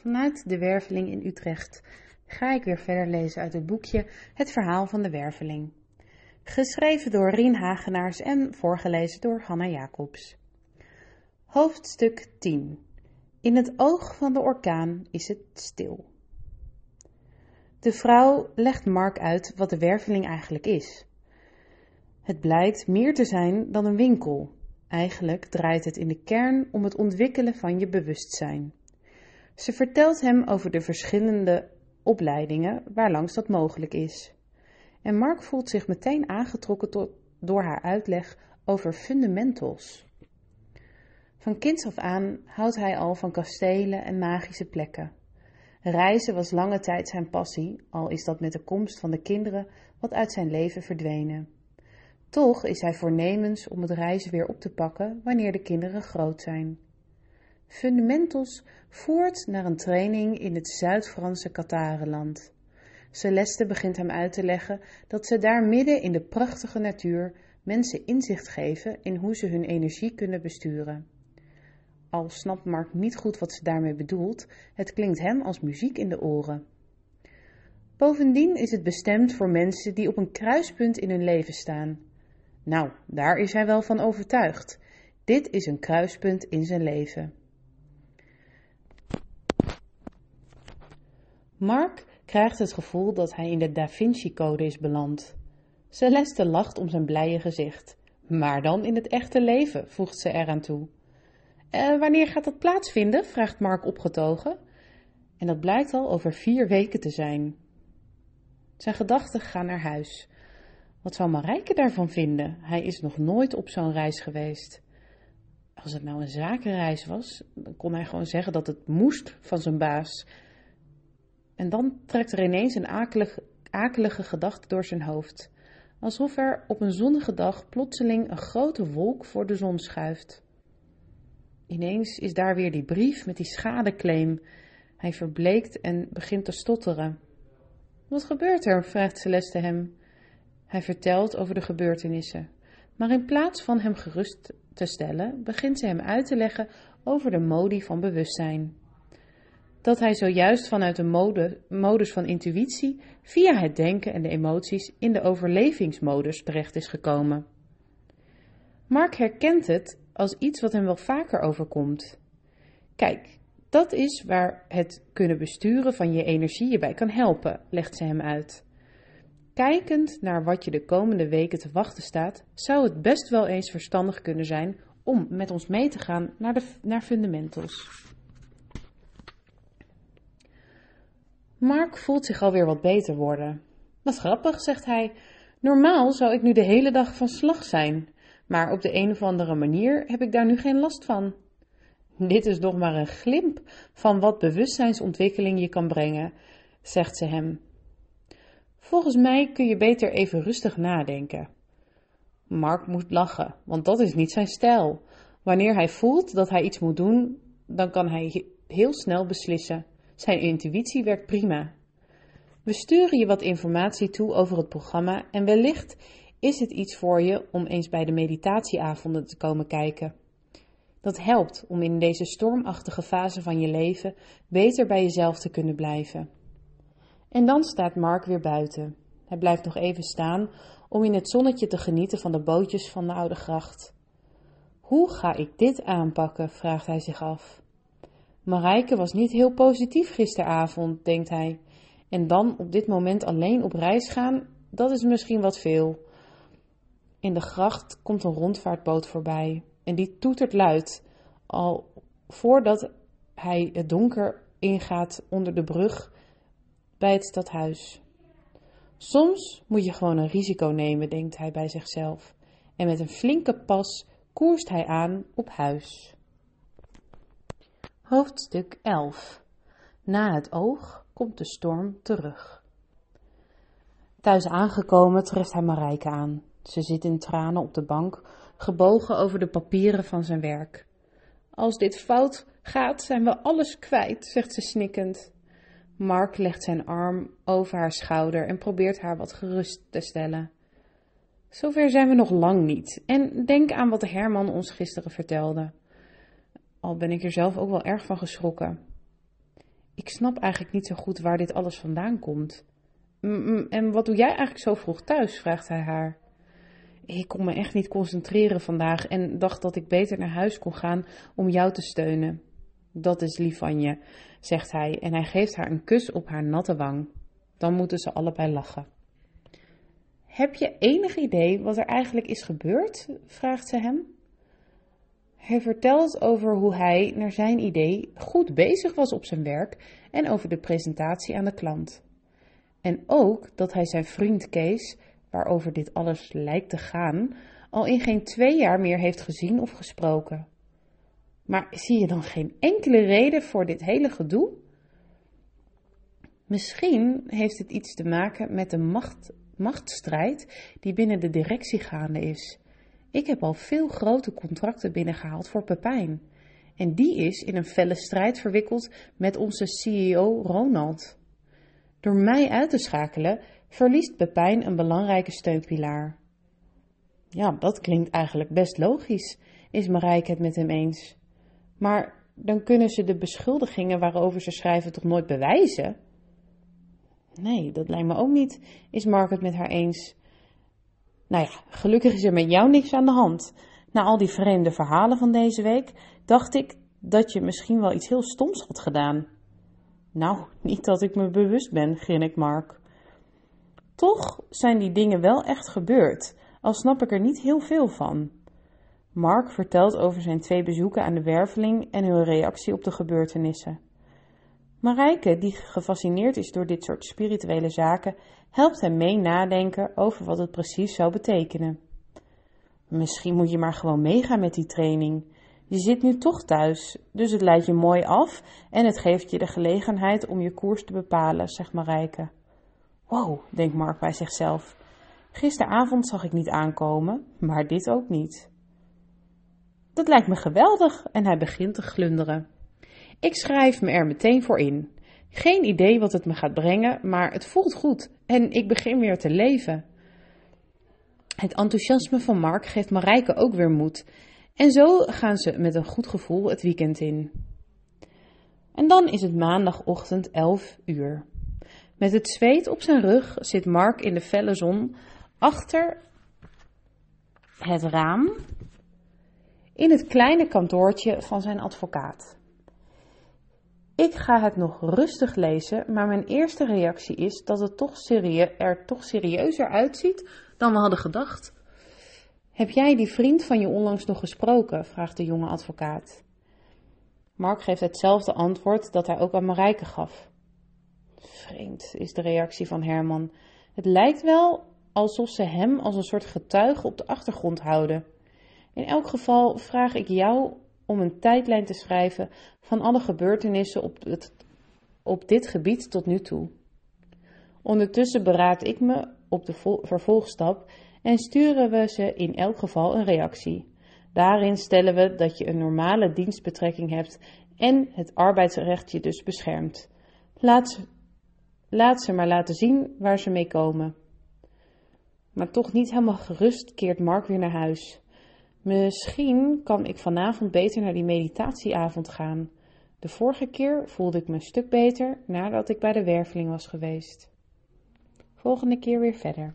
Vanuit de Werveling in Utrecht ga ik weer verder lezen uit het boekje Het verhaal van de Werveling. Geschreven door Rien Hagenaars en voorgelezen door Hanna Jacobs. Hoofdstuk 10 In het oog van de orkaan is het stil. De vrouw legt Mark uit wat de werveling eigenlijk is. Het blijkt meer te zijn dan een winkel. Eigenlijk draait het in de kern om het ontwikkelen van je bewustzijn. Ze vertelt hem over de verschillende opleidingen waarlangs dat mogelijk is. En Mark voelt zich meteen aangetrokken tot, door haar uitleg over fundamentals. Van kinds af aan houdt hij al van kastelen en magische plekken. Reizen was lange tijd zijn passie, al is dat met de komst van de kinderen wat uit zijn leven verdwenen. Toch is hij voornemens om het reizen weer op te pakken wanneer de kinderen groot zijn. Fundamentals voert naar een training in het Zuid-Franse Katarenland. Celeste begint hem uit te leggen dat ze daar midden in de prachtige natuur mensen inzicht geven in hoe ze hun energie kunnen besturen. Al snapt Mark niet goed wat ze daarmee bedoelt, het klinkt hem als muziek in de oren. Bovendien is het bestemd voor mensen die op een kruispunt in hun leven staan. Nou, daar is hij wel van overtuigd. Dit is een kruispunt in zijn leven. Mark krijgt het gevoel dat hij in de Da Vinci-code is beland. Celeste lacht om zijn blije gezicht. Maar dan in het echte leven, voegt ze eraan toe. Uh, wanneer gaat dat plaatsvinden? vraagt Mark opgetogen. En dat blijkt al over vier weken te zijn. Zijn gedachten gaan naar huis. Wat zou Marijke daarvan vinden? Hij is nog nooit op zo'n reis geweest. Als het nou een zakenreis was, dan kon hij gewoon zeggen dat het moest van zijn baas. En dan trekt er ineens een akelige, akelige gedachte door zijn hoofd. Alsof er op een zonnige dag plotseling een grote wolk voor de zon schuift. Ineens is daar weer die brief met die schadeclaim. Hij verbleekt en begint te stotteren. Wat gebeurt er? vraagt Celeste hem. Hij vertelt over de gebeurtenissen. Maar in plaats van hem gerust te stellen, begint ze hem uit te leggen over de modi van bewustzijn. Dat hij zojuist vanuit de mode, modus van intuïtie via het denken en de emoties in de overlevingsmodus terecht is gekomen. Mark herkent het als iets wat hem wel vaker overkomt. Kijk, dat is waar het kunnen besturen van je energie je bij kan helpen, legt ze hem uit. Kijkend naar wat je de komende weken te wachten staat, zou het best wel eens verstandig kunnen zijn om met ons mee te gaan naar, de, naar fundamentals. Mark voelt zich alweer wat beter worden. Wat grappig, zegt hij. Normaal zou ik nu de hele dag van slag zijn, maar op de een of andere manier heb ik daar nu geen last van. Dit is nog maar een glimp van wat bewustzijnsontwikkeling je kan brengen, zegt ze hem. Volgens mij kun je beter even rustig nadenken. Mark moet lachen, want dat is niet zijn stijl. Wanneer hij voelt dat hij iets moet doen, dan kan hij heel snel beslissen. Zijn intuïtie werkt prima. We sturen je wat informatie toe over het programma en wellicht is het iets voor je om eens bij de meditatieavonden te komen kijken. Dat helpt om in deze stormachtige fase van je leven beter bij jezelf te kunnen blijven. En dan staat Mark weer buiten. Hij blijft nog even staan om in het zonnetje te genieten van de bootjes van de oude gracht. Hoe ga ik dit aanpakken? vraagt hij zich af. Marijke was niet heel positief gisteravond, denkt hij. En dan op dit moment alleen op reis gaan, dat is misschien wat veel. In de gracht komt een rondvaartboot voorbij en die toetert luid, al voordat hij het donker ingaat onder de brug bij het stadhuis. Soms moet je gewoon een risico nemen, denkt hij bij zichzelf. En met een flinke pas koerst hij aan op huis. Hoofdstuk 11 Na het oog komt de storm terug. Thuis aangekomen treft hij Marijke aan. Ze zit in tranen op de bank, gebogen over de papieren van zijn werk. Als dit fout gaat, zijn we alles kwijt, zegt ze snikkend. Mark legt zijn arm over haar schouder en probeert haar wat gerust te stellen. Zover zijn we nog lang niet. En denk aan wat Herman ons gisteren vertelde. Al ben ik er zelf ook wel erg van geschrokken. Ik snap eigenlijk niet zo goed waar dit alles vandaan komt. En wat doe jij eigenlijk zo vroeg thuis? vraagt hij haar. Ik kon me echt niet concentreren vandaag en dacht dat ik beter naar huis kon gaan om jou te steunen. Dat is lief van je, zegt hij en hij geeft haar een kus op haar natte wang. Dan moeten ze allebei lachen. Heb je enig idee wat er eigenlijk is gebeurd? vraagt ze hem. Hij vertelt over hoe hij, naar zijn idee, goed bezig was op zijn werk en over de presentatie aan de klant. En ook dat hij zijn vriend Kees, waarover dit alles lijkt te gaan, al in geen twee jaar meer heeft gezien of gesproken. Maar zie je dan geen enkele reden voor dit hele gedoe? Misschien heeft het iets te maken met de macht, machtsstrijd die binnen de directie gaande is. Ik heb al veel grote contracten binnengehaald voor Pepijn. En die is in een felle strijd verwikkeld met onze CEO Ronald. Door mij uit te schakelen verliest Pepijn een belangrijke steunpilaar. Ja, dat klinkt eigenlijk best logisch, is Marijke het met hem eens. Maar dan kunnen ze de beschuldigingen waarover ze schrijven toch nooit bewijzen? Nee, dat lijkt me ook niet, is Mark het met haar eens. Nou ja, gelukkig is er met jou niks aan de hand. Na al die vreemde verhalen van deze week dacht ik dat je misschien wel iets heel stoms had gedaan. Nou, niet dat ik me bewust ben, grinnik Mark. Toch zijn die dingen wel echt gebeurd, al snap ik er niet heel veel van. Mark vertelt over zijn twee bezoeken aan de werveling en hun reactie op de gebeurtenissen. Marijke, die gefascineerd is door dit soort spirituele zaken, helpt hem mee nadenken over wat het precies zou betekenen. Misschien moet je maar gewoon meegaan met die training. Je zit nu toch thuis, dus het leidt je mooi af en het geeft je de gelegenheid om je koers te bepalen, zegt Marijke. Wow, denkt Mark bij zichzelf. Gisteravond zag ik niet aankomen, maar dit ook niet. Dat lijkt me geweldig en hij begint te glunderen. Ik schrijf me er meteen voor in. Geen idee wat het me gaat brengen, maar het voelt goed en ik begin weer te leven. Het enthousiasme van Mark geeft Marijke ook weer moed. En zo gaan ze met een goed gevoel het weekend in. En dan is het maandagochtend 11 uur. Met het zweet op zijn rug zit Mark in de felle zon achter het raam in het kleine kantoortje van zijn advocaat. Ik ga het nog rustig lezen, maar mijn eerste reactie is dat het toch er toch serieuzer uitziet dan we hadden gedacht. Heb jij die vriend van je onlangs nog gesproken? vraagt de jonge advocaat. Mark geeft hetzelfde antwoord dat hij ook aan Marijke gaf. Vreemd is de reactie van Herman. Het lijkt wel alsof ze hem als een soort getuige op de achtergrond houden. In elk geval vraag ik jou om een tijdlijn te schrijven van alle gebeurtenissen op, het, op dit gebied tot nu toe. Ondertussen beraad ik me op de vervolgstap en sturen we ze in elk geval een reactie. Daarin stellen we dat je een normale dienstbetrekking hebt en het arbeidsrecht je dus beschermt. Laat, laat ze maar laten zien waar ze mee komen. Maar toch niet helemaal gerust keert Mark weer naar huis. Misschien kan ik vanavond beter naar die meditatieavond gaan. De vorige keer voelde ik me een stuk beter nadat ik bij de werveling was geweest. Volgende keer weer verder.